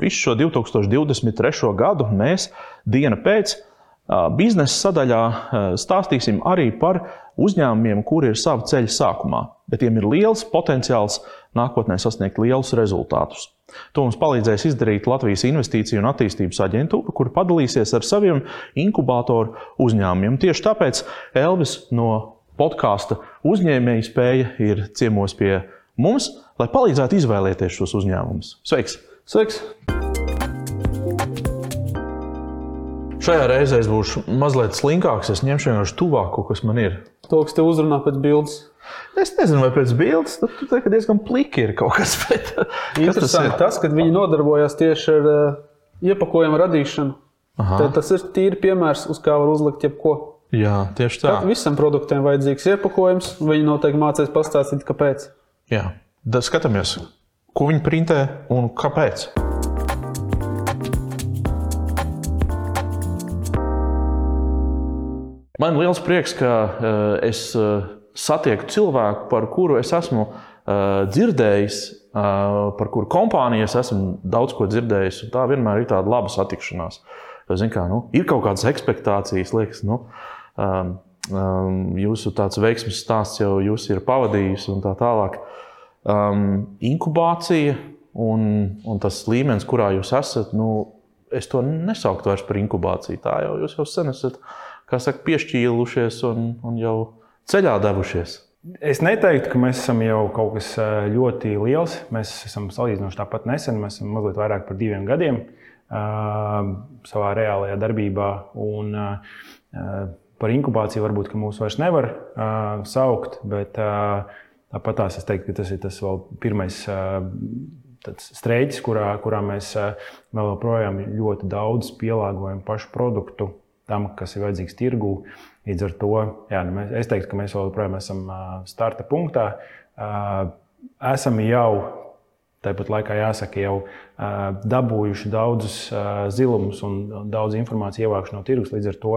Visu šo 2023. gadu mēs dienu pēc biznesa sadaļā stāstīsim arī par uzņēmumiem, kuri ir sava ceļa sākumā, bet tiem ir liels potenciāls nākotnē sasniegt lielus rezultātus. To mums palīdzēs izdarīt Latvijas Investīciju un attīstības aģentūra, kur padalīsies ar saviem inkubatoru uzņēmumiem. Tieši tāpēc Elvis no podkāsta uzņēmēja spēja ir ciemos pie mums, lai palīdzētu izvēlēties šos uzņēmumus. Sveiks! Sveiks! Šajā reizē es būšu mazliet slinkāks. Es ņemšu vienkārši tuvāko, kas man ir. To, kas te uzrunā pēc bildes. Es nezinu, vai pēc bildes tur tā, diezgan pliki ir kaut kas. Bet, kas tas ir? Tas, ka viņi nodarbojas tieši ar uh, iepakojumu radīšanu. Tad tas ir tīri piemērs, uz kā var uzlikt jebko. Jā, tieši tā. Tad visam produktiem vajadzīgs iepakojums. Viņi noteikti mācīs pastāstīt, kāpēc. Jā, tad skatāmies, ko viņi printē un kāpēc. Man ir liels prieks, ka uh, es uh, satieku cilvēku, par kuru es esmu uh, dzirdējis, uh, par kuru kompāniju es esmu daudz ko dzirdējis. Tā vienmēr ir tāda laba satikšanās. Kā, nu, ir kaut kādas expectācijas, liekas, nu, um, um, jūsu veiksmes stāsts jau jūs ir pavadījis un tā tālāk. Um, inkubācija un, un tas līmenis, kurā jūs esat, nu, es to nesauktu vairs par inkubāciju. Tā jau jūs jau sen esat saka, piešķīlušies un, un jau ceļā devušies? Es neteiktu, ka mēs esam jau kaut kas ļoti liels. Mēs esam salīdzinoši tāpat nesen, mēs esam mazliet vairāk par diviem gadiem uh, savā reālajā darbībā. Un, uh, par inkubāciju varbūt mūs vairs nevar uh, saukt, bet uh, tāpat tās es teiktu, ka tas ir tas vēl pirmais. Streiķis, kurā, kurā mēs vēl joprojām ļoti daudz pielāgojam pašu produktu tam, kas ir vajadzīgs tirgū. Līdz ar to jā, nu mēs, es teiktu, ka mēs joprojām esam starta punktā. Esam jau, tāpat laikā jāsaka, jau dabūjuši daudzus zilumus un daudz informācijas ievākšu no tirgus. Līdz ar to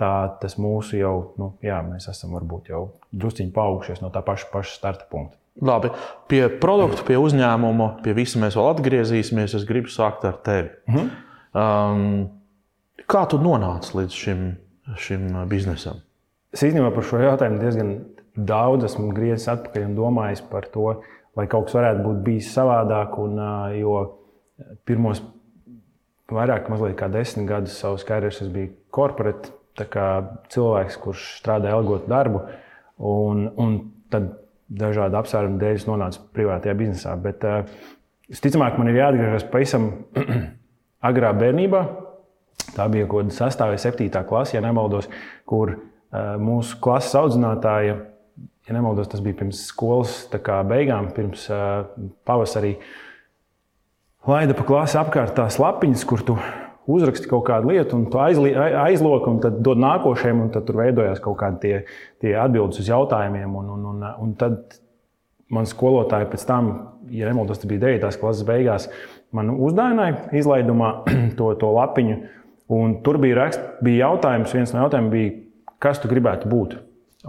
tā, tas mūsu jau, nu, jā, mēs esam varbūt jau drusciņi paaugušies no tā paša, paša starta punkta. Labi, pie produkta, pie uzņēmuma, pie visa mēs vēl atgriezīsimies. Es gribu sākt ar tevi. Mm -hmm. um, Kā tu nonāci līdz šim, šim biznesam? Es īstenībā par šo jautājumu diezgan daudz esmu griezis atpakaļ un domājis par to, vai kaut kas varētu būt bijis savādāk. Un, jo pirmos vairāk kā desmit gadus savas karjeras es biju korporatīvs cilvēks, kurš strādāja ilgotu darbu. Un, un tad dažādu apsvērumu dēļ es nonācu privātajā biznesā. Bet, uh, visticamāk, man ir jāatgriežas pavisam agrā bērnībā, Tā bija kaut kāda 6. vai 7. klase, ja nemaldos, kur uh, mūsu klases audzinātāja, ja nemaldos, tas bija pirms skolas beigām, pirms uh, pavasarī, laida pa klasi apkārt tās lapiņas, kur tu uzraksti kaut kādu lietu, un tu aizloki, un tad dod nākošajam, un tad tur veidojās kaut kādi tie, tie atbildes uz jautājumiem. Un, un, un, un tad man skolotāji pēc tam, ja nemaldos, tas bija 9. klases beigās, man uzdāvināja izlaidumā to, to lapiņu. Un tur bija, rakst, bija jautājums, viens no jautājumiem bija, kas tu gribētu būt.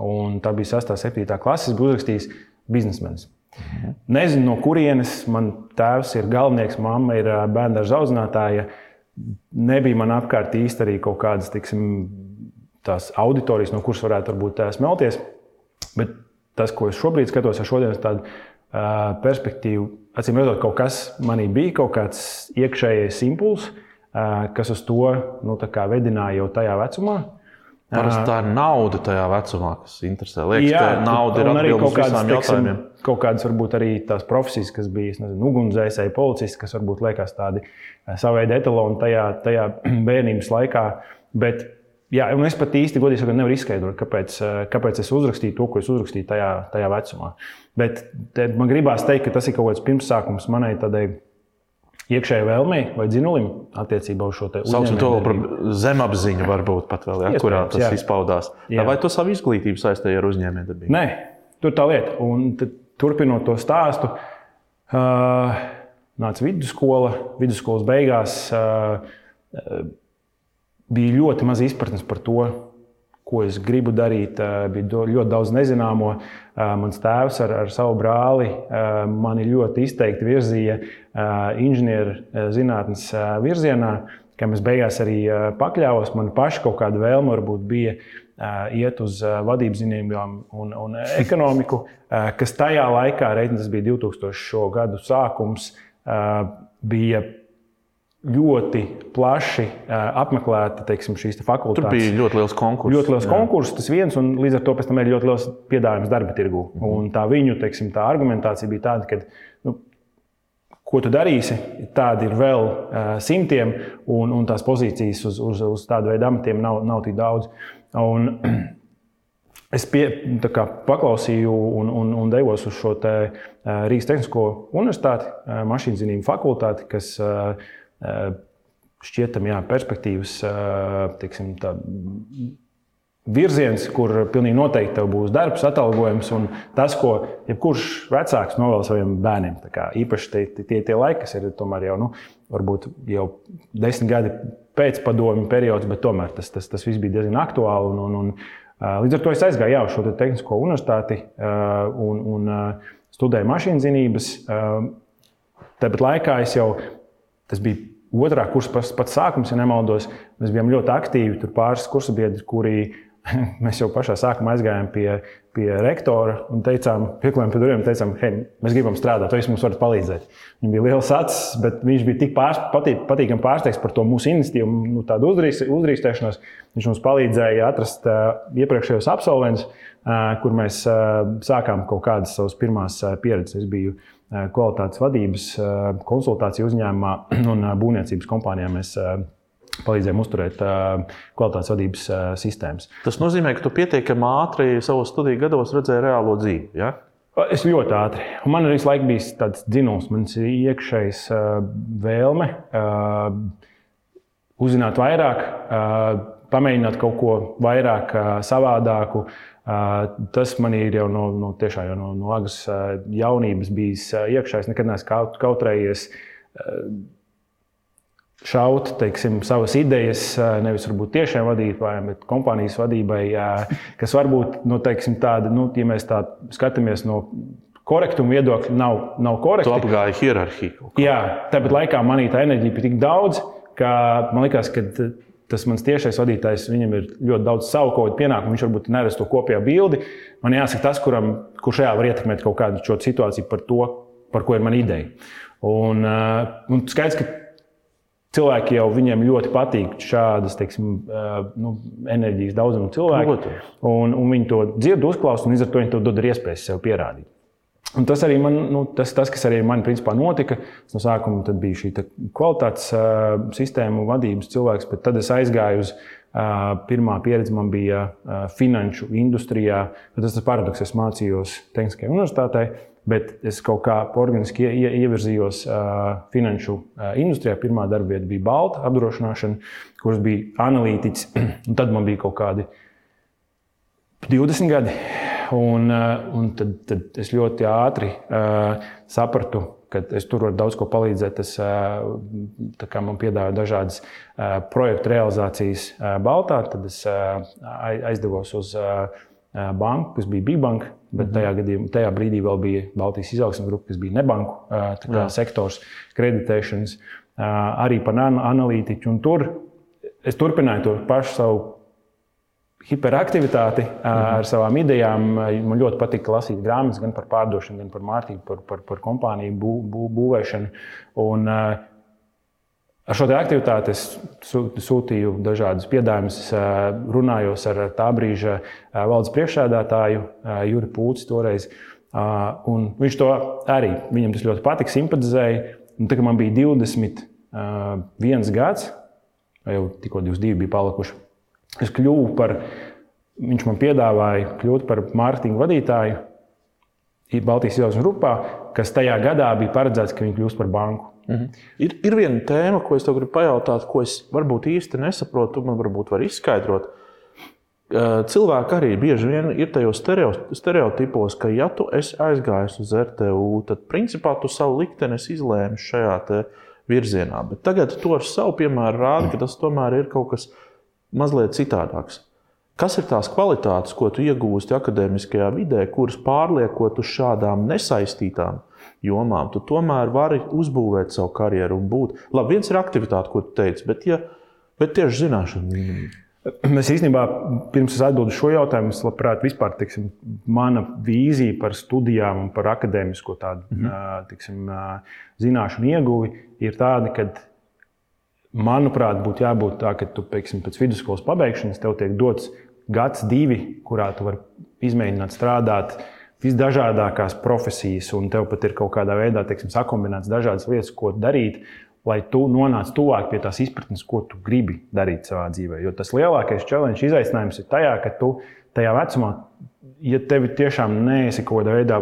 Un tā bija 6. un 7. klases, bija uzrakstījis biznesmenis. Mhm. Nezinu, no kurienes man tēvs ir galvenais, mamma ir bērnu audzinātāja. Nebija man apkārt īsti arī kaut kādas tiksim, auditorijas, no kuras varētu varbūt smelties. Bet tas, ko es šobrīd skatos ar šodienas tādu perspektīvu, acīm redzot, kaut kas manī bija, kaut kāds iekšējais impulss kas uz to nu, vedināja jau tajā vecumā. Parasti tā ir nauda tajā vecumā, kas interesē. Liekas, Jā, ka nauda ir arī kaut kādas jautājumiem. Kaut kādas varbūt arī tās profesijas, kas bija ugunsdzēsēji, policisti, kas varbūt liekas tādi savēdi etaloni tajā, tajā bērnības laikā. Bet, jā, un es pat īsti godīgi sakot, nevaru izskaidrot, kāpēc, kāpēc es uzrakstīju to, ko es uzrakstīju tajā, tajā vecumā. Bet man gribās teikt, ka tas ir kaut kāds pirmsākums manai tādai iekšējai vēlmei vai dzinulim attiecībā uz šo te uzņēmumu. To par zemapziņu varbūt pat vēl, ja, kurā tas jā. izpaudās. Jā. Vai tu savu izglītību saistīji ar uzņēmējdarbību? Nē, tur tā lieta. Un turpinot to stāstu, uh, nāca vidusskola. Vidusskolas beigās uh, bija ļoti maz izpratnes par to, ko es gribu darīt. Bija ļoti daudz nezināmo. Mans tēvs ar, ar savu brāli mani ļoti izteikti virzīja inženierzinātnes virzienā, kam es beigās arī pakļāvos. Man paša kaut kāda vēlme varbūt bija iet uz vadības zinībām un, un ekonomiku, kas tajā laikā, reiķis bija 2000. gadu sākums, bija ļoti plaši apmeklēta teiksim, šīs te fakultātes. Tur bija ļoti liels konkurss. Ļoti liels konkurss, tas viens, un līdz ar to pēc tam ir ļoti liels piedāvājums darba tirgu. Mm -hmm. Un tā viņu teiksim, tā argumentācija bija tāda, ka, ko tu darīsi, tādi ir vēl simtiem, un, un tās pozīcijas uz, uz, uz tādu veidu amatiem nav, nav tik daudz. Un, Es pie, kā, paklausīju un, un, un devos uz šo te, Rīgas Tehnisko universitāti, mašīnu zinību fakultāti, kas šķietam, jā, perspektīvas tiksim, tā, virziens, kur pilnīgi noteikti tev būs darbs, atalgojums un tas, ko jebkurš vecāks novēl saviem bērniem. Īpaši tie, tie, tie laiki, kas ir tomēr jau, nu, varbūt jau desmit gadi pēc padomju periods, bet tomēr tas, tas, tas viss bija diezgan aktuāli. Un, un, un, līdz ar to es aizgāju jā, uz šo te tehnisko universitāti un, un studēju mašīnu zinības. Tāpat laikā es jau, tas bija otrā kursa pats, pats sākums, ja nemaldos, mēs bijām ļoti aktīvi. Tur pāris kursa biedri, kuri mēs jau pašā sākumā aizgājām pie, pie rektora un teicām, pieklājām pie durvīm, teicām, hei, mēs gribam strādāt, jūs mums varat palīdzēt. Viņam bija liels acis, bet viņš bija tik pār, patīk, patīkami pārsteigts par to mūsu iniciatīvu, nu, tādu uzdrīz, uzdrīkstēšanos. Viņš mums palīdzēja atrast uh, iepriekšējos absolventus, uh, kur mēs uh, sākām kaut kādas savas pirmās uh, pieredzes. Es biju uh, kvalitātes vadības uh, konsultāciju uzņēmumā un uh, būvniecības kompānijā. Mēs, uh, palīdzējām uzturēt kvalitātes vadības sistēmas. Tas nozīmē, ka tu pietiekami ātri savos studiju gados redzēji reālo dzīvi. Ja? Es ļoti ātri. Un man arī visu laiku bija tāds dzinums, mans iekšējs vēlme uzzināt vairāk, pamēģināt kaut ko vairāk, savādāku. Tas man ir jau no, no, jau no, no agras jaunības bijis iekšā. Es nekad neesmu kaut, kautrējies. Šaut teiksim, savas idejas, nevis varbūt tiešām vadītājiem, bet kompānijas vadībai, kas varbūt nu, teiksim, tāda, nu, ja mēs tā skatāmies no korektuma viedokļa, nav, nav korekti. Tu apgāji hierarhiju. Jā, tāpat laikā manī tā enerģija bija tik daudz, ka man liekas, ka tas mans tiešais vadītājs, viņam ir ļoti daudz savu kaut kādu pienākumu, viņš varbūt neredz to kopējā bildi. Man jāsaka tas, kuram, kurš šajā var ietekmēt kaut kādu situāciju par to, par ko ir mana ideja. Un, un skaidrs, ka Cilvēki jau viņiem ļoti patīk šādas teiksim, nu, enerģijas daudzuma cilvēki. Un, un viņi to dzird, uzklausa, un līdz ar to viņi to dod iespēju sev pierādīt. Un tas arī man, nu, tas, tas, kas arī man principā notika, no sākuma bija šī kvalitātes uh, sistēmu vadības cilvēks, bet tad es aizgāju uz uh, pirmā pieredzi, man bija uh, finanšu industrijā. Tas ir paradoks, es mācījos Tehniskajā universitātē. Bet es kaut kā organiski ie, ievirzījos finanšu industrijā. Pirmā darba vieta bija Balta apdrošināšana, kuras bija analītiķis. Tad man bija kaut kādi 20 gadi. Un, un tad, tad es ļoti ātri sapratu, ka es tur varu daudz ko palīdzēt. Es, man piedāvāja dažādas projektu realizācijas Baltā, tad es aizdevos uz banku, kas bija Bigbank, bet mhm. tajā, gadījumā, tajā brīdī vēl bija Baltijas izaugsmes grupa, kas bija nebanku sektors, kreditēšanas, arī par analītiķu. Tur es turpināju to pašu savu hiperaktivitāti mhm. ar savām idejām. Man ļoti patīk lasīt grāmatas gan par pārdošanu, gan par mārketingu, par, par, par kompāniju bū, bū, būvēšanu. Un, uh, Ar šo aktivitāti es sūtīju dažādus piedāvājumus, runājos ar tā brīža valdes priekšsēdētāju, Juri Pūci, toreiz. Viņš to arī, viņam tas ļoti patika, simpatizēja. Un tā man bija 21 gads, jau tikko 22 bija palikuši, es kļuvu par, viņš man piedāvāja kļūt par mārketinga vadītāju Baltijas izaugsmes grupā, kas tajā gadā bija paredzēts, ka viņi kļūs par banku. Mhm. Ir, ir viena tēma, ko es tev gribu pajautāt, ko es varbūt īsti nesaprotu. Tu man varbūt vari izskaidrot. Cilvēki arī bieži vien ir tajos stereotipos, ka, ja tu esi aizgājis uz RTU, tad principā tu savu likteni izlēmi šajā virzienā. Bet tagad tu ar savu piemēru rādi, ka tas tomēr ir kaut kas mazliet citādāks. Kas ir tās kvalitātes, ko tu iegūsti akadēmiskajā vidē, kuras pārliekot uz šādām nesaistītām jomām, tu tomēr vari uzbūvēt savu karjeru un būt. Labi, viens ir aktivitāte, ko tu teici, bet, ja, bet tieši zināšanu līmenī. Es īstenībā, pirms es atbildēšu šo jautājumu, es labprāt vispār, teiksim, mana vīzija par studijām un par akadēmisko tādu mm -hmm. teiksim, zināšanu ieguvi ir tāda, ka, manuprāt, būtu jābūt tā, ka tu teiksim, pēc vidusskolas pabeigšanas tev tiek dots gads, divi, kurā tu vari izmēģināt strādāt visdažādākās profesijas, un tev pat ir kaut kādā veidā teiksim, sakombinēts dažādas lietas, ko darīt lai tu nonāc tuvāk pie tās izpratnes, ko tu gribi darīt savā dzīvē. Jo tas lielākais challenge, izaicinājums ir tajā, ka tu tajā vecumā, ja tevi tiešām neesi kaut kādā veidā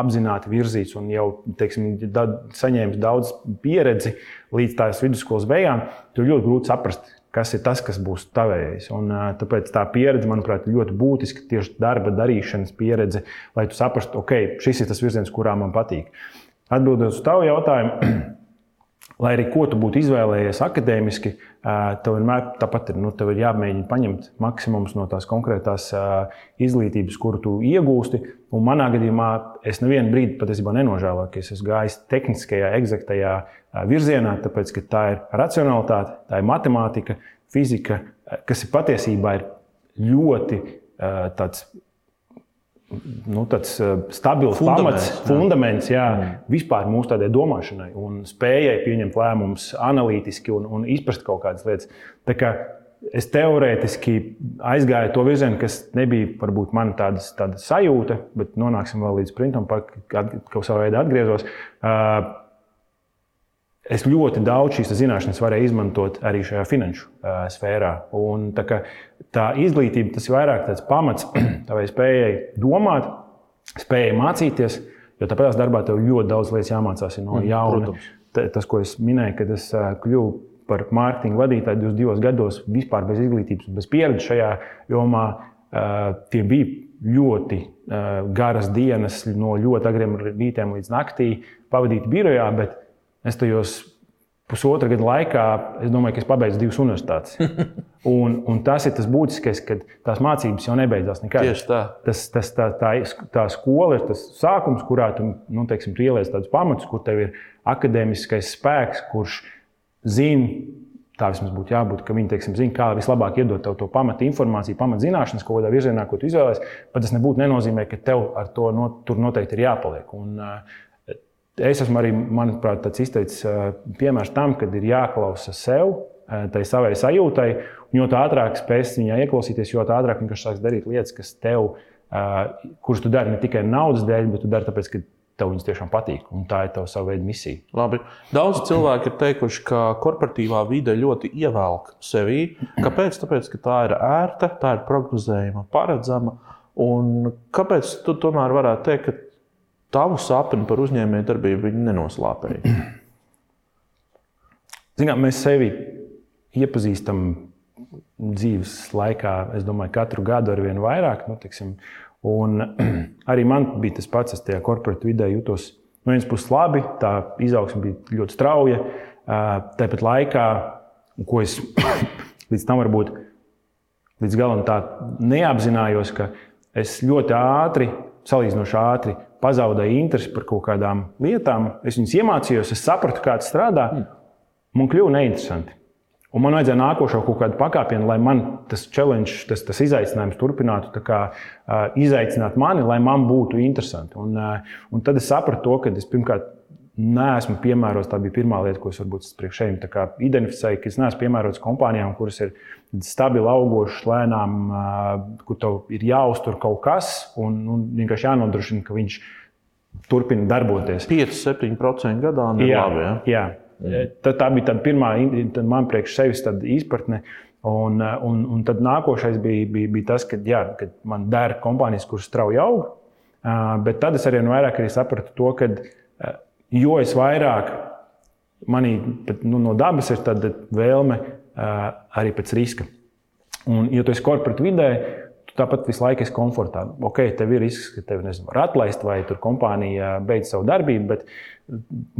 apzināti virzīts un jau teiksim, da, saņēmis daudz pieredzi līdz tās vidusskolas beigām, tad ļoti grūti saprast, kas ir tas, kas būs tavējais. Un, tāpēc tā pieredze, manuprāt, ir ļoti būtiska tieši darba darīšanas pieredze, lai tu saprastu, ok, šis ir tas virziens, kurā man patīk. Atbildot uz tavu jautājumu, lai arī ko tu būtu izvēlējies akadēmiski, tev vienmēr tāpat ir, nu, ir jāmēģina paņemt maksimums no tās konkrētās izglītības, kuru tu iegūsti. Un manā gadījumā es nevienu brīdi patiesībā nenožēloju, ka es esmu gājis tehniskajā, eksaktajā virzienā, tāpēc ka tā ir racionalitāte, tā ir matemātika, fizika, kas ir patiesībā ir ļoti tāds nu, tāds uh, stabils fundaments, pamats, fundaments jā, mm. vispār mūsu tādai domāšanai un spējai pieņemt lēmumus analītiski un, un izprast kaut kādas lietas. Tā kā es teorētiski aizgāju to virzienu, kas nebija varbūt mana tādas, tāda sajūta, bet nonāksim vēl līdz printam, kaut savā veidā atgriezos. Uh, es ļoti daudz šīs zināšanas varēju izmantot arī šajā finanšu uh, sfērā. Un, tā, tā izglītība tas ir vairāk tāds pamats tavai spējai domāt, spējai mācīties, jo tāpēc darbā tev ļoti daudz lietas jāmācās no mm, jauna. Mm, tas, ko es minēju, kad es kļuvu par mārketinga vadītāju 22 gados, vispār bez izglītības, bez pieredzes šajā jomā, tie bija ļoti garas dienas, no ļoti agriem rītiem līdz naktī pavadīt birojā. Bet Es tajos pusotra gada laikā, es domāju, ka es pabeidzu divas universitātes. un, un tas ir tas būtiskais, ka tās mācības jau nebeidzās nekad. Tieši tā. Tas, tas, tā, tā, tā skola ir tas sākums, kurā tu, nu, teiksim, tu ieliec tādus pamatus, kur tev ir akadēmiskais spēks, kurš zina. Tā vismaz būtu jābūt, ka viņi teiksim, zina, kā vislabāk iedot tev to pamatu informāciju, pamatu zināšanas, kaut kādā virzienā, ko tu izvēlējies. Bet tas nebūtu nenozīmē, ka tev ar to no, tur noteikti ir jāpaliek. Un, uh, Es esmu arī, manuprāt, tāds izteicis piemērs tam, kad ir jāklausa sev, tai savai sajūtai. Jo ātrāk spēs viņā ieklausīties, jo ātrāk viņš sāks darīt lietas, kas tev, kuras tu dari ne tikai naudas dēļ, bet tu dari tāpēc, ka tev viņas tiešām patīk. Un tā ir tava sava veida misija. Labi. Daudz cilvēku ir teikuši, ka korporatīvā vide ļoti ievelk sevī. Kāpēc? Tāpēc, ka tā ir ērta, tā ir prognozējama, paredzama. Un kāpēc tu tomēr varētu teikt, ka tavu sapni par uzņēmējdarbību viņi nenoslāpēja? Zinām, mēs sevi iepazīstam dzīves laikā, es domāju, katru gadu ar vien vairāk. Nu, tiksim, un arī man bija tas pats, es tajā korporatīvā vidē jutos no vienas puses labi, tā izaugsme bija ļoti strauja. Tāpat laikā, ko es līdz tam varbūt līdz galam neapzinājos, ka es ļoti ātri, salīdzinoši ātri pazaudēju interesi par kaut kādām lietām, es viņas iemācījos, es sapratu, kā tas strādā, man kļuva neinteresanti. Un man vajadzēja nākošo kaut kādu pakāpienu, lai man tas challenge, tas, tas izaicinājums turpinātu kā, uh, izaicināt mani, lai man būtu interesanti. Un, uh, un tad es sapratu to, ka es pirmkārt neesmu piemērots. Tā bija pirmā lieta, ko es varbūt priekš šeit identificēju, ka es neesmu piemērots kompānijām, kuras ir stabili augošas, lēnām, kur tev ir jāuztur kaut kas un, un vienkārši jānodrošina, ka viņš turpina darboties. 5-7% gadā nelabi. Jā, ja? jā. Tā, tā bija tā pirmā man priekš sevis izpratne. Un, un, un tad nākošais bija, bija, bija tas, ka, jā, ka man dara kompānijas, kuras strauji aug. Bet tad es arī vairāk arī sapratu to, ka jo es vairāk manī pat, nu, no dabas ir tāda vēlme arī pēc riska. Un, ja tu esi korporatīvā vidē, tu tāpat visu laiku esi komfortā. Ok, tev ir risks, ka tevi nezinu, var atlaist vai tur kompānija beidz savu darbību, bet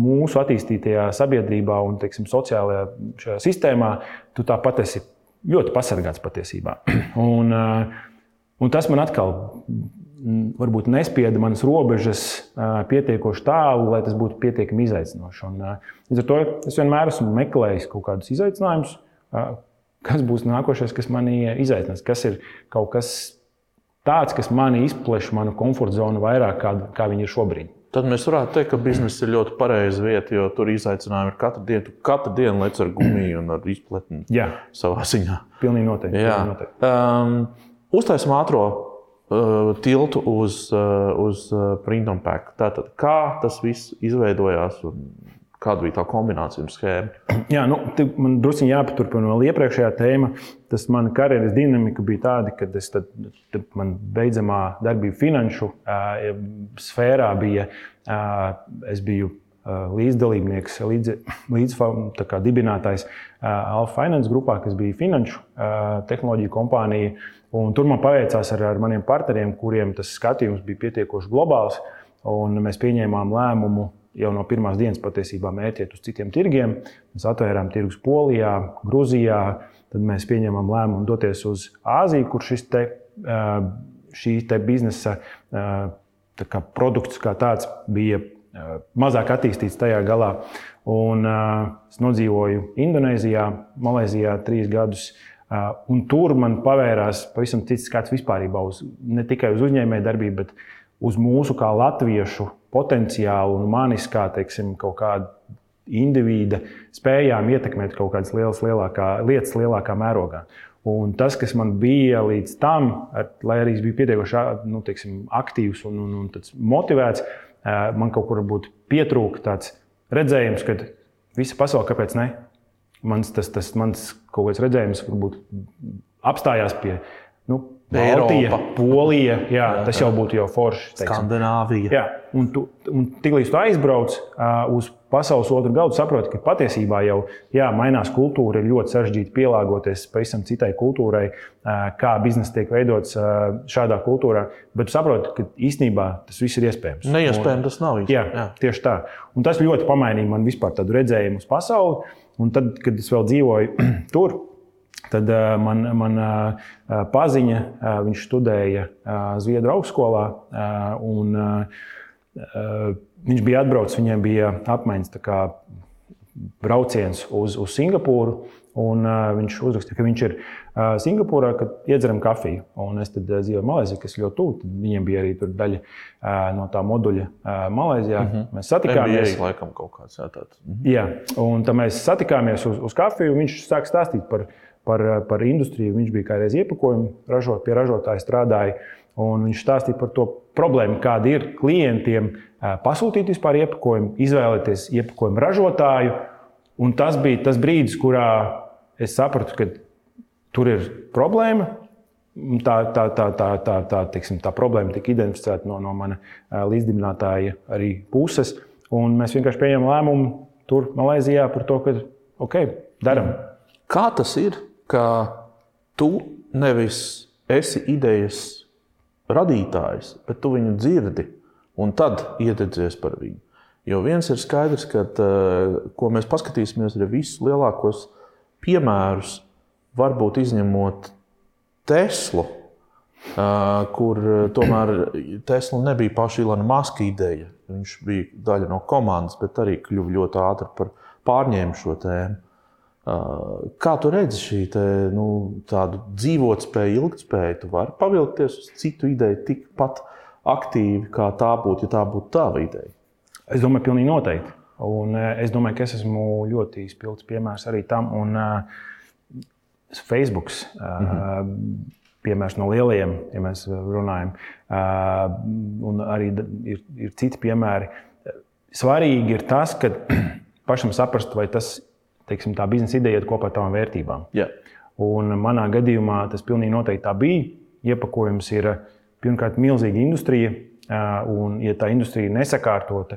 mūsu attīstītajā sabiedrībā un teiksim, sociālajā sistēmā, tu tāpat esi ļoti pasargāts patiesībā. Un, un tas man atkal varbūt nespieda manas robežas pietiekoši tālu, lai tas būtu pietiekami izaicinoši. Un, līdz ar to es vienmēr esmu meklējis kaut kādus izaicinājumus, kas būs nākošais, kas manī izaicinās, kas ir kaut kas tāds, kas manī izpleš manu komforta zonu vairāk, kā, kā viņi ir šobrīd. Tad mēs varētu teikt, ka biznesa ir ļoti pareiza vieta, jo tur izaicinājumi ir katru dienu. Tu katru dienu lec ar gumiju un ar izpletni Jā. savā ziņā. Pilnīgi noteikti. Jā. Pilnīgi noteikti. Um, uztaisim ātrā uh, tiltu uz, uh, uz uh, print un pack. Tātad, kā tas viss izveidojās un kāda bija tā kombinācija un schēma? Jā, nu, man druskuļi jāpaturpina vēl iepriekšējā tēma. Tas mana karjeras dinamika bija tāda, ka es tad, tad man beidzamā darbība finanšu uh, sfērā bija. Uh, es biju uh, līdzdalībnieks, līdz, līdz dibinātājs uh, Alfa Finance grupā, kas bija finanšu uh, tehnoloģiju kompānija. Un tur man paveicās ar, ar maniem partneriem, kuriem tas skatījums bija pietiekoši globāls. Mēs pieņēmām lēmumu jau no pirmās dienas patiesībā mērķiet uz citiem tirgiem. Mēs atvērām tirgus Polijā, Grūzijā, tad mēs pieņēmām lēmumu doties uz Āziju, kur šis te, šī te biznesa kā produkts kā tāds bija mazāk attīstīts tajā galā. Un, es nodzīvoju Indonēzijā, Malaisijā trīs gadus. Un tur man pavērās pavisam cits skats vispār uz ne tikai uz uzņēmējdarbību, bet uz mūsu kā latviešu potenciālu un manis kā teiksim, kaut kādu individu spējām ietekmēt kaut kādas lielas, lielākā, lietas lielākā mērogā. Un tas, kas man bija līdz tam, ar, lai arī es biju pietiekoši nu, teiksim, aktīvs un, un, un motivēts, man kaut kur pietrūka tāds redzējums, ka visa pasaule, kāpēc ne? Mans, tas, tas mans kaut kāds redzējums varbūt apstājās pie nu, Baltija, Polija, jā, tas jau būtu jau forši. Teiksim. Skandināvija. Jā, un, tu, un tiklīdz tu aizbrauc uh, uz pasaules otru galdu, saproti, ka patiesībā jau jā, mainās kultūra, ir ļoti sarežģīti pielāgoties pavisam citai kultūrai, uh, kā biznesa tiek veidots uh, šādā kultūrā. Bet saproti, ka īstenībā tas viss ir iespējams. Neiespējams tas nav. Jā, jā, tieši tā. Un tas ļoti pamainīja man vispār tādu redzējumu uz pasauli. Un tad, kad es vēl dzīvoju tur, Tad uh, man, man uh, paziņa, uh, viņš studēja Zviedru augstskolā. Un, viņš bija atbraucis, viņiem bija apmaiņas brauciens uz, uz Singapūru. Un, uh, viņš uzrakstīja, ka viņš ir uh, Singapūrā, kad iedzeram kafiju. Un es tad uh, dzīvoju Malaisijā, kas ļoti tuvu. Viņiem bija arī daļa uh, no tā moduļa uh, Malaisijā. Mm -hmm. Mēs satikāmies. Tas laikam kaut kāds tāds. Mm -hmm. Jā, un tad mēs satikāmies uz, uz kafiju. Viņš sāk stāstīt par viņu par, par industriju. Viņš bija kādreiz iepakojumu ražot, pie ražotāja strādāja. Viņš stāstīja par to problēmu, kāda ir klientiem pasūtīt vispār iepakojumu, izvēlēties iepakojumu ražotāju. Un tas bija tas brīdis, kurā es sapratu, ka tur ir problēma. Tā, tā, tā, tā, tā, tā, tiksim, tā problēma tika identificēta no, no mana līdzdibinātāja arī puses. Un mēs vienkārši pieņēmām lēmumu tur, Malaisijā, par to, ka ok, darām. Kā tas ir? Ka tu nevis esi idejas radītājs, bet tu viņu dzirdi un tad iededzies par viņu. Jo viens ir skaidrs, ka, ko mēs paskatīsimies, ir visus lielākos piemērus, varbūt izņemot Teslu, kur tomēr Tesla nebija paša Ilona Maska ideja. Viņš bija daļa no komandas, bet arī kļuva ļoti ātri par pārņēmu šo tēmu. Kā tu redzi šī te, nu, dzīvotspēja, ilgspēja? Tu vari pavilkties uz citu ideju tikpat aktīvi, kā tā būtu, ja tā būtu tava ideja. Es domāju, pilnīgi noteikti. Un es domāju, ka es esmu ļoti spilgts piemērs arī tam. Un, uh, Facebook, uh, mm -hmm. piemērs no lielajiem, ja mēs runājam, uh, un arī ir, ir citi piemēri. Svarīgi ir tas, ka pašam saprast, vai tas teiksim, tā biznesa ideja iet kopā ar tavām vērtībām. Yeah. Un manā gadījumā tas pilnīgi noteikti tā bija. Iepakojums ir pirmkārt milzīga industrija, un, ja tā industrija ir nesakārtota,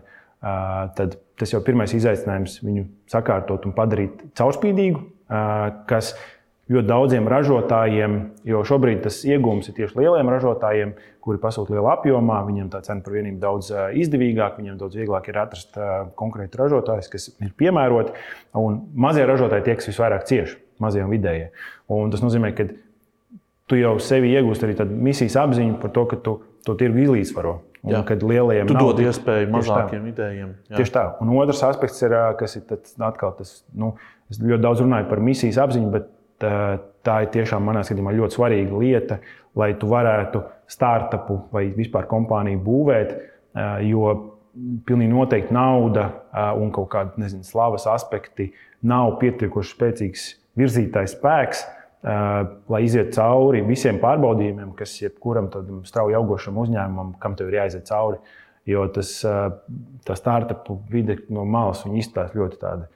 tad tas jau ir pirmais izaicinājums viņu sakārtot un padarīt caurspīdīgu, kas ļoti daudziem ražotājiem, jo šobrīd tas iegūms ir tieši lieliem ražotājiem, kuri pasūta lielā apjomā. Viņiem tā cena par vienību daudz izdevīgāka, viņiem daudz vieglāk ir atrast konkrētu ražotāju, kas ir piemēroti. Un mazie ražotāji tie, kas visvairāk cieši. mazie un vidējie. Un tas nozīmē, ka tu jau sevi iegūsti arī misijas apziņu par to, ka tu to tirgu izlīdzvaro. Un, jā. kad lielajiem tu dod iespēju mazākiem idejiem. Jā. Tieši tā. Un otrs aspekts ir, kas ir atkal tas, nu, es ļoti daudz runāju par misijas apziņu, bet tā ir tiešām manā skatījumā ļoti svarīga lieta, lai tu varētu startupu vai vispār kompāniju būvēt. Jo pilnīgi noteikti nauda un kaut kāda nezinu, slavas aspekti nav pietiekoši spēcīgs virzītājs spēks, lai iziet cauri visiem pārbaudījumiem, kas jebkuram tādam strauji augošam uzņēmumam, kam tev ir jāiziet cauri. Jo tas, tā startupu vide no malas izstāsta ļoti tāda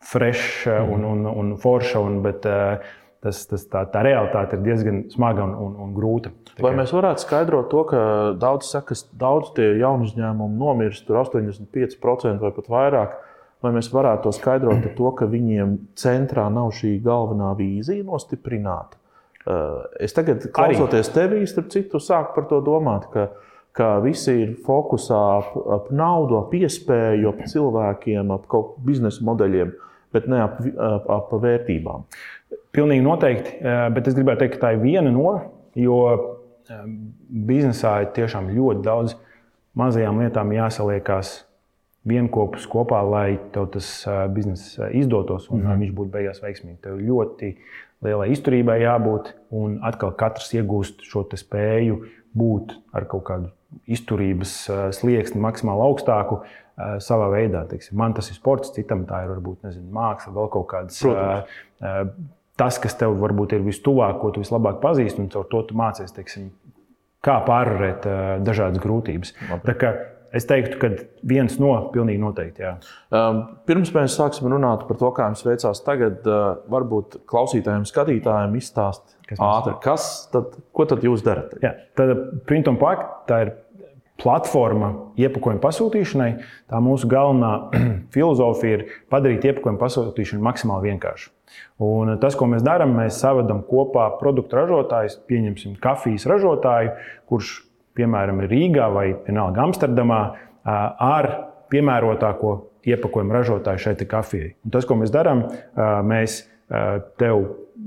fresh mm. un, un, un forša, un, bet tas, tas, tā, tā realitāte ir diezgan smaga un, un, un grūta. Tā Vai mēs varētu skaidrot to, ka daudz saka, ka daudz tie jaunu uzņēmumu nomirst, tur 85% vai pat vairāk? Vai mēs varētu to skaidrot ar to, ka viņiem centrā nav šī galvenā vīzija nostiprināta? Eh, es tagad, klausoties tevī, starp citu, sāku par to domāt, ka, ka visi ir fokusā ap, ap naudu, ap iespēju, ap cilvēkiem, ap kaut kādiem biznesa modeļiem, bet ne ap, ap, ap vērtībām. Pilnīgi noteikti, eh, bet es gribētu teikt, ka tā ir viena no, jo eh, biznesā ir tiešām ļoti daudz mazajām lietām jāsaliekās vienopus kopā, lai tev tas bizness izdotos un mm -hmm. viņš būtu beigās veiksmīgs. Tev ļoti lielai izturībai jābūt, un atkal katrs iegūst šo spēju būt ar kaut kādu izturības slieksni maksimāli augstāku. Savā veidā, teiksim, man tas ir sports, citam tā ir varbūt nezinu, māksla, vēl kaut kādas. Protams. Tas, kas tev varbūt ir vistuvāk, ko tu vislabāk pazīsti, un caur to tu mācies, teiksim, kā pārvarēt dažādas grūtības. Es teiktu, ka viens no pilnīgi noteikti. Jā. Pirms mēs sāksim runāt par to, kā jums veicās tagad, varbūt klausītājiem, skatītājiem izstāst ātri, kas tad, ko tad jūs darat? Jā, tad Print un Pack tā ir platforma iepakojuma pasūtīšanai. Tā mūsu galvenā filozofija ir padarīt iepakojuma pasūtīšanu maksimāli vienkāršu. Un tas, ko mēs darām, mēs savedam kopā produktu ražotājus, pieņemsim kafijas ražotāju, kurš piemēram, Rīgā vai vienalga Amsterdamā, ar piemērotāko iepakojumu ražotāju šeit kafijai. Un tas, ko mēs darām, mēs tev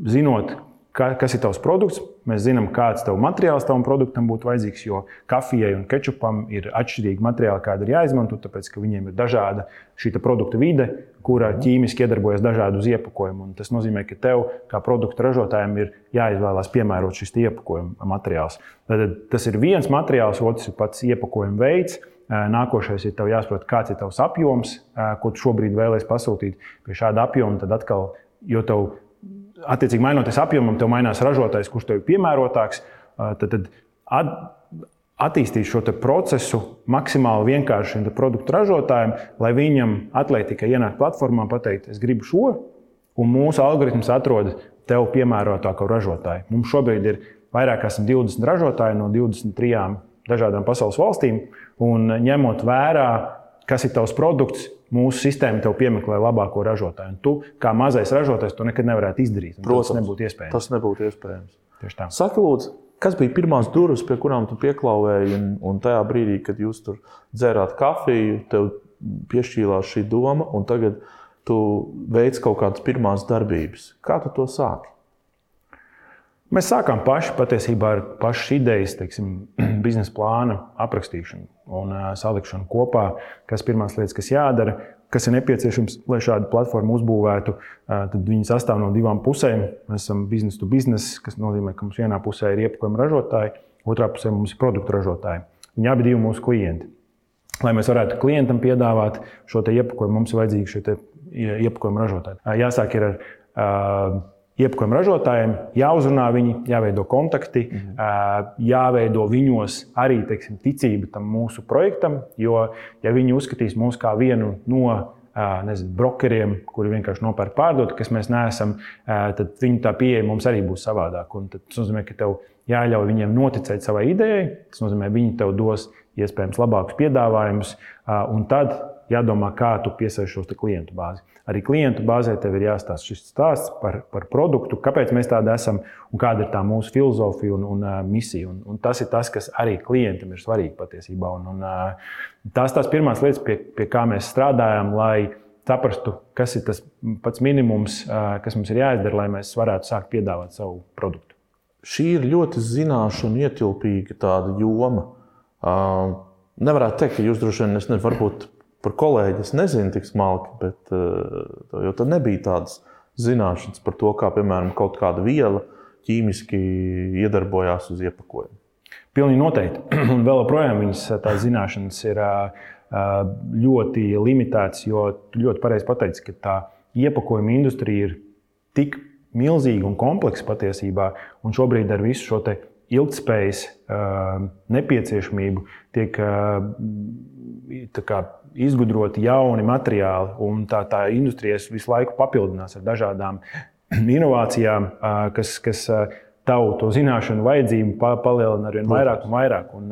zinot, kas ir tavs produkts. Mēs zinām, kāds tev materiāls tavam produktam būtu vajadzīgs, jo kafijai un kečupam ir atšķirīgi materiāli, kādi ir jāizmanto, tāpēc ka viņiem ir dažāda šī produkta vide, kurā ķīmiski iedarbojas dažādi uz iepakojumu. Un tas nozīmē, ka tev, kā produktu ražotājiem, ir jāizvēlās piemērot šis iepakojuma materiāls. Tad tas ir viens materiāls, otrs ir pats iepakojuma veids. Nākošais ir jāsaprot, kāds ir tavs apjoms, ko tu šobrīd vēlēsies pasūtīt. Pie šāda apjoma tad atkal, jo tev attiecīgi mainoties apjomam, tev mainās ražotājs, kurš tev ir piemērotāks. Tad, tad at, attīstīt šo procesu maksimāli vienkārši šim produktu ražotājam, lai viņam atliek tikai ienākt platformā, pateikt, es gribu šo, un mūsu algoritms atrod tev piemērotāko ražotāju. Mums šobrīd ir vairāk kā 20 ražotāji no 23 dažādām pasaules valstīm, un ņemot vērā, kas ir tavs produkts, mūsu sistēma tev piemeklē labāko ražotāju. Un tu, kā mazais ražotājs, to nekad nevarētu izdarīt. Protams, tas nebūtu iespējams. Tas nebūtu iespējams. Tieši tā. Saka, lūdzu, kas bija pirmās durvis, pie kurām tu pieklāvēji? Un, un tajā brīdī, kad jūs tur dzērāt kafiju, tev piešķīlās šī doma, un tagad tu veic kaut kādas pirmās darbības. Kā tu to sāki? Mēs sākām paši patiesībā ar pašas idejas, teiksim, biznesa plāna aprakstīšanu un salikšanu kopā, kas ir pirmās lietas, kas jādara, kas ir nepieciešams, lai šādu platformu uzbūvētu. Tad viņi sastāv no divām pusēm. Mēs esam business to business, kas nozīmē, ka mums vienā pusē ir iepakojuma ražotāji, otrā pusē mums ir produktu ražotāji. Viņi abi ir mūsu klienti. Lai mēs varētu klientam piedāvāt šo iepakojumu, mums ir vajadzīgi šie iepakojuma ražotāji. Jāsāk ar Jebkuram ražotājam jāuzrunā viņi, jāveido kontakti, mhm. jāveido viņos arī teiksim, ticība tam mūsu projektam. Jo, ja viņi uzskatīs mūs par vienu no nezinu, brokeriem, kuri vienkārši nopērk pārdot, kas mēs neesam, tad viņu tā pieeja mums arī būs savādāka. Tas nozīmē, ka tev jāļauj viņiem noticēt savai idejai. Tas nozīmē, ka viņi tev dos iespējams labākus piedāvājumus, un tad jādomā, kā tu piesaistīsi šo klientu bāzi. Arī klientu bāzē tev ir jāstāsta šis stāsts par, par produktu, kāpēc mēs tādi esam un kāda ir tā mūsu filozofija un, un uh, misija. Un, un tas ir tas, kas arī klientam ir svarīgi patiesībā. Un, un, uh, tās tās pirmās lietas, pie, pie kā mēs strādājam, lai saprastu, kas ir tas pats minimums, kas mums ir jāizdara, lai mēs varētu sākt piedāvāt savu produktu. Šī ir ļoti zināšanu ietilpīga joma. Nevarētu teikt, ka jūs droši vien, es nezinu, varbūt par kolēģi es nezinu tik smalki, bet jo tad nebija tādas zināšanas par to, kā, piemēram, kaut kāda viela ķīmiski iedarbojās uz iepakojuma. Pilnīgi noteikti. Un vēl joprojām viņas tās zināšanas ir ļoti limitētas, jo ļoti pareizi pateici, ka tā iepakojuma industrija ir tik milzīga un kompleksa patiesībā, un šobrīd ar visu šo ilgspējas nepieciešamību tiek kā, izgudroti jauni materiāli, un tā, tā industrija visu laiku papildinās ar dažādām inovācijām, kas, kas tavu to zināšanu vajadzību palielina ar vien vairāk un vairāk. Un,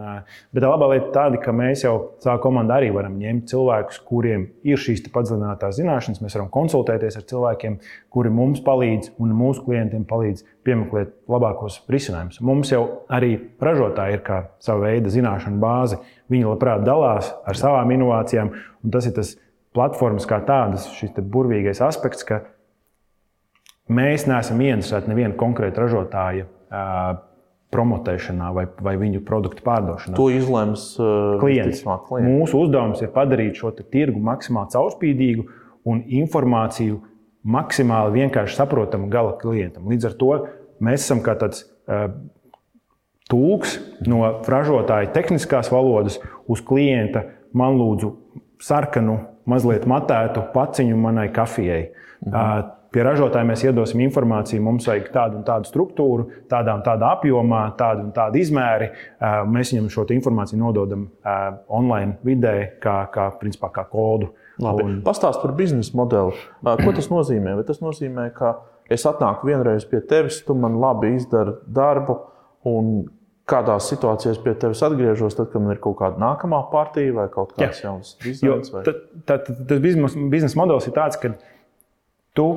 bet tā labā lieta ir tāda, ka mēs jau savā komandā arī varam ņemt cilvēkus, kuriem ir šīs padziļinātās zināšanas. Mēs varam konsultēties ar cilvēkiem, kuri mums palīdz un mūsu klientiem palīdz piemeklēt labākos risinājumus. Mums jau arī ražotāji ir kā sava veida zināšanu bāze. Viņi labprāt dalās ar savām inovācijām, un tas ir tas platformas kā tādas, šis burvīgais aspekts, ka Mēs neesam ieinteresēti nevienu konkrētu ražotāju promotēšanā vai, vai viņu produktu pārdošanā. To izlems uh, klients. klients. Mūsu uzdevums ir padarīt šo tirgu maksimāli caurspīdīgu un informāciju maksimāli vienkārši saprotamu gala klientam. Līdz ar to mēs esam kā tāds uh, tulks no ražotāja tehniskās valodas uz klienta. Man lūdzu sarkanu, mazliet matētu paciņu manai kafijai. Mhm. Uh, Pie ražotāja mēs iedosim informāciju, mums vajag tādu un tādu struktūru, tādā un tādā apjomā, tādu un tādu izmēri. Mēs viņam šo informāciju nododam online vidē, kā, kā, principā, kā kodu. Labi. Un... Pastāst par biznesa modeli. Ko tas nozīmē? Vai tas nozīmē, ka es atnāku vienreiz pie tevis, tu man labi izdari darbu, un kādās situācijās pie tevis atgriežos, tad, kad man ir kaut kāda nākamā partija vai kaut kāds jauns dizains? Vai... Tad, tad, tas biznesa modelis ir tāds, ka tu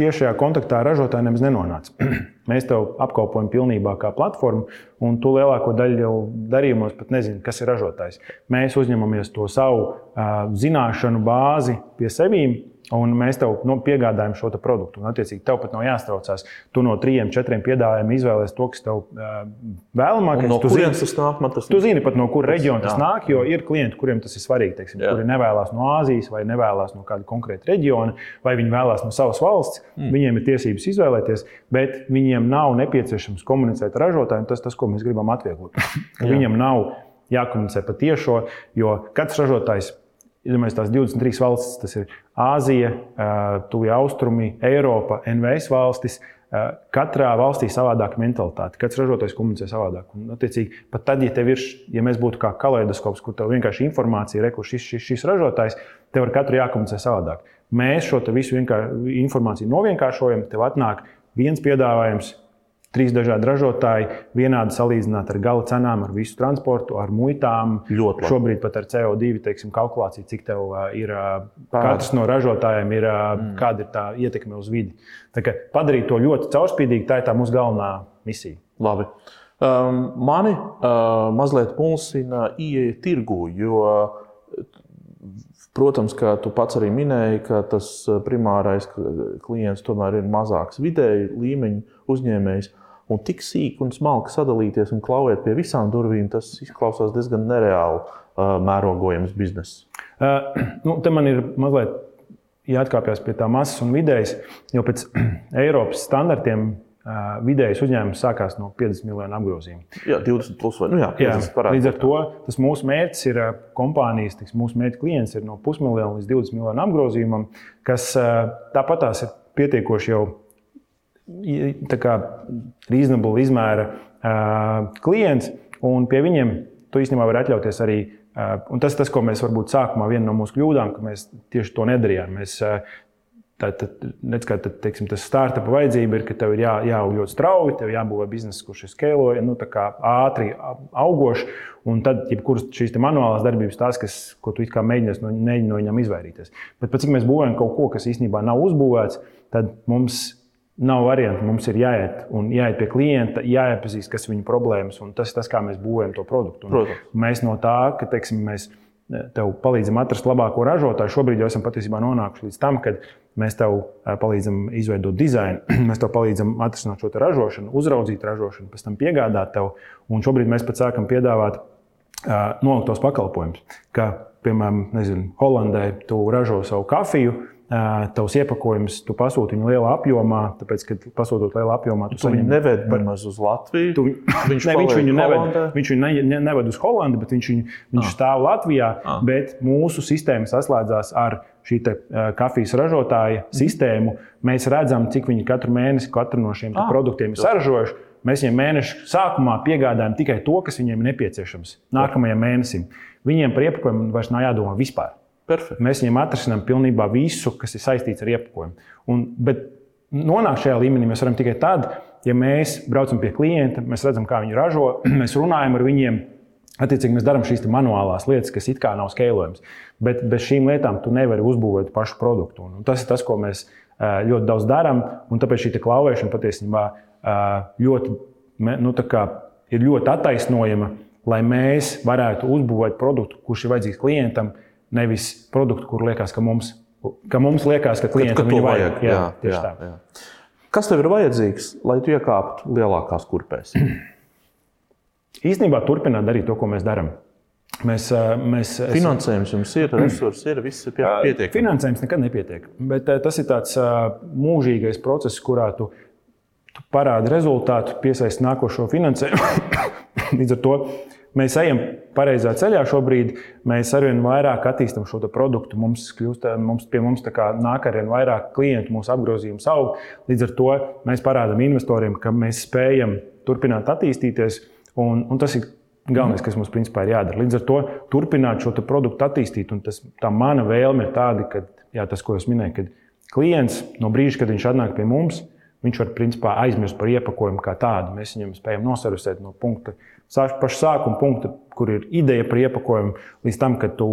tiešajā kontaktā ar ražotāju nemaz nenonāc. Mēs tev apkalpojam pilnībā kā platformu, un tu lielāko daļu jau darījumos pat nezini, kas ir ražotājs. Mēs uzņemamies to savu uh, zināšanu bāzi pie sevīm, Un mēs tev nu, piegādājam šo produktu. Un, attiecīgi, tev pat nav jāstraucās. Tu no trim, četriem piedāvājumiem izvēlēsies to, kas tev uh, vēlamākais. No tu zini, tas nāk, tas tu zini pat no kura reģiona tas nāk, jo ir klienti, kuriem tas ir svarīgi. Teiksim, kuri nevēlas no Āzijas vai nevēlas no kāda konkrēta reģiona, vai viņi vēlās no savas valsts. Mm. Viņiem ir tiesības izvēlēties, bet viņiem nav nepieciešams komunicēt ar ražotājiem. Tas, tas ko mēs gribam atvieglot. viņam nav jākomunicē pa tiešo, jo katrs ražotājs Iedomājieties, tās 23 valstis, tas ir Āzija, Tuvija Austrumi, Eiropa, NVS valstis. Katrā valstī ir savādāka mentalitāte. Katrs ražotājs komunicē savādāk. Un, attiecīgi, pat tad, ja, ir, ja mēs būtu kā kaleidoskops, kur tev vienkārši informācija ir, kurš šis, šis, šis ražotājs, tev ar katru jākomunicē savādāk. Mēs šo visu informāciju novienkāršojam, tev atnāk viens piedāvājums, Trīs dažādi ražotāji, vienādi salīdzināt ar gala cenām, ar visu transportu, ar muitām. Ļoti labi. Šobrīd pat ar CO2 teiksim, kalkulāciju, cik tev ir katrs no ražotājiem, ir, mm. kāda ir tā ietekme uz vidi. Padarīt to ļoti caurspīdīgi, tā ir tā mūsu galvenā misija. Labi. Um, mani uh, mazliet pulsina ieeja tirgu, jo Protams, ka tu pats arī minēji, ka tas primārais klients tomēr ir mazāks vidēji līmeņa uzņēmējs. Un tik sīk un smalki sadalīties un klauvēt pie visām durvīm, tas izklausās diezgan nereāli uh, mērogojams bizness. Uh, nu, te man ir mazliet jāatkāpjas pie tā masas un vidējas, jo pēc Eiropas standartiem vidējais uzņēmums sākās no 50 miljonu apgrozījuma. Jā, 20 plus vai nu jā, jā, Līdz ar to tas mūsu mērķis ir kompānijas, tiks, mūsu mērķis klients ir no pusmiljona līdz 20 miljonu apgrozījumam, kas uh, tāpatās ir pietiekoši jau reasonable izmēra klients, un pie viņiem tu īstenībā vari atļauties arī. Un tas, tas, ko mēs varbūt sākumā viena no mūsu kļūdām, ka mēs tieši to nedarījām. Mēs, uh, Tad, tad, kā, tad teiksim, tas startup vajadzība ir, ka tev ir jā, jāaug ļoti strauji, tev jābūvē biznesa, kurš ir skēloja, nu, ātri augošs. Un tad, jebkuras šīs manuālās darbības, tās, kas, ko tu mēģini no, mēģini no viņiem izvairīties. Bet pēc cik mēs būvējam kaut ko, kas īstenībā nav uzbūvēts, tad mums Nav variantu. Mums ir jāiet, jāiet pie klienta, jāiepazīst, kas ir viņa problēmas. Tas ir tas, kā mēs būvējam to produktu. Mēs no tā, ka teiksim, mēs tev palīdzam atrast labāko ražotāju. Šobrīd jau esam patiesībā nonākuši līdz tam, kad mēs tev palīdzam izveidot dizainu, mēs tev palīdzam atrisināt šo ražošanu, uzraudzīt ražošanu, pēc tam piegādāt tev. Un šobrīd mēs pat sākam piedāvāt noliktos pakalpojumus. Piemēram, nezinu, Holandē tu ražo savu kafiju, tavs iepakojums, tu pasūti viņu lielā apjomā, tāpēc, ka pasūtot lielā apjomā, tu, tu saņem neved nemaz uz Latviju. Tu, viņš, ne, viņš viņu neved, viņš viņu ne, ne, neved uz Holandi, bet viņš, viņu, viņš ah. stāv Latvijā, ah. bet mūsu sistēma saslēdzās ar šī te, uh, kafijas ražotāja mm. sistēmu. Mēs redzam, cik viņi katru mēnesi katru no šiem ah. produktiem ir saražojuši. Mēs viņiem mēneša sākumā piegādājam tikai to, kas viņiem ir nepieciešams nākamajam mēnesim. Viņiem par iepakojumu vairs nav jādomā vispār. Perfekt. Mēs viņiem atrisinām pilnībā visu, kas ir saistīts ar iepakojumu. Un, bet nonākt šajā līmenī mēs varam tikai tad, ja mēs braucam pie klienta, mēs redzam, kā viņi ražo, mēs runājam ar viņiem. Attiecīgi, mēs darām šīs manuālās lietas, kas it kā nav skalojams. Bet bez šīm lietām tu nevari uzbūvēt pašu produktu. Un tas ir tas, ko mēs ļoti daudz darām. Tāpēc šī klauvēšana patiesībā ļoti, nu, ir ļoti attaisnojama, lai mēs varētu uzbūvēt produktu, kurš ir vajadzīgs klientam, nevis produktu, kur liekas, ka mums, ka mums liekas, ka klientam viņu vajag. vajag. Jā, jā, jā, jā. Kas tev ir vajadzīgs, lai tu iekāptu lielākās kurpēs? Īstenībā turpināt darīt to, ko mēs darām. Mēs, mēs, Finansējums jums ir, resursi ir, viss ir pietiekami. Finansējums nekad nepietiek. Bet tas ir tāds mūžīgais process, kurā tu, tu parādi rezultātu, piesaisti nākošo finansējumu. Līdz ar to Mēs ejam pareizā ceļā šobrīd. Mēs arvien vairāk attīstām šo produktu. Mums, kļūst, mums pie mums nāk arvien vairāk klientu, mūsu apgrozījums aug. Līdz ar to mēs parādām investoriem, ka mēs spējam turpināt attīstīties. Un, un tas ir galvenais, kas mums principā ir jādara. Līdz ar to turpināt šo produktu attīstīt. Un tas, tā mana vēlme ir tāda, ka jā, tas, ko es minēju, kad klients no brīža, kad viņš atnāk pie mums, viņš var principā aizmirst par iepakojumu kā tādu. Mēs viņam spējam nosarusēt no punkta paša sākuma punkta, kur ir ideja par iepakojumu, līdz tam, kad tu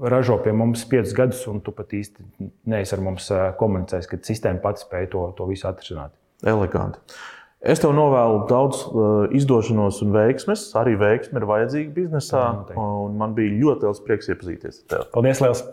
ražo pie mums piecus gadus, un tu pat īsti neesi ar mums komunicējis, ka sistēma pati spēja to, to visu atrisināt. Eleganti. Es tev novēlu daudz izdošanos un veiksmes. Arī veiksme ir vajadzīga biznesā. Man bija ļoti liels prieks iepazīties ar tevi. Paldies! Liels.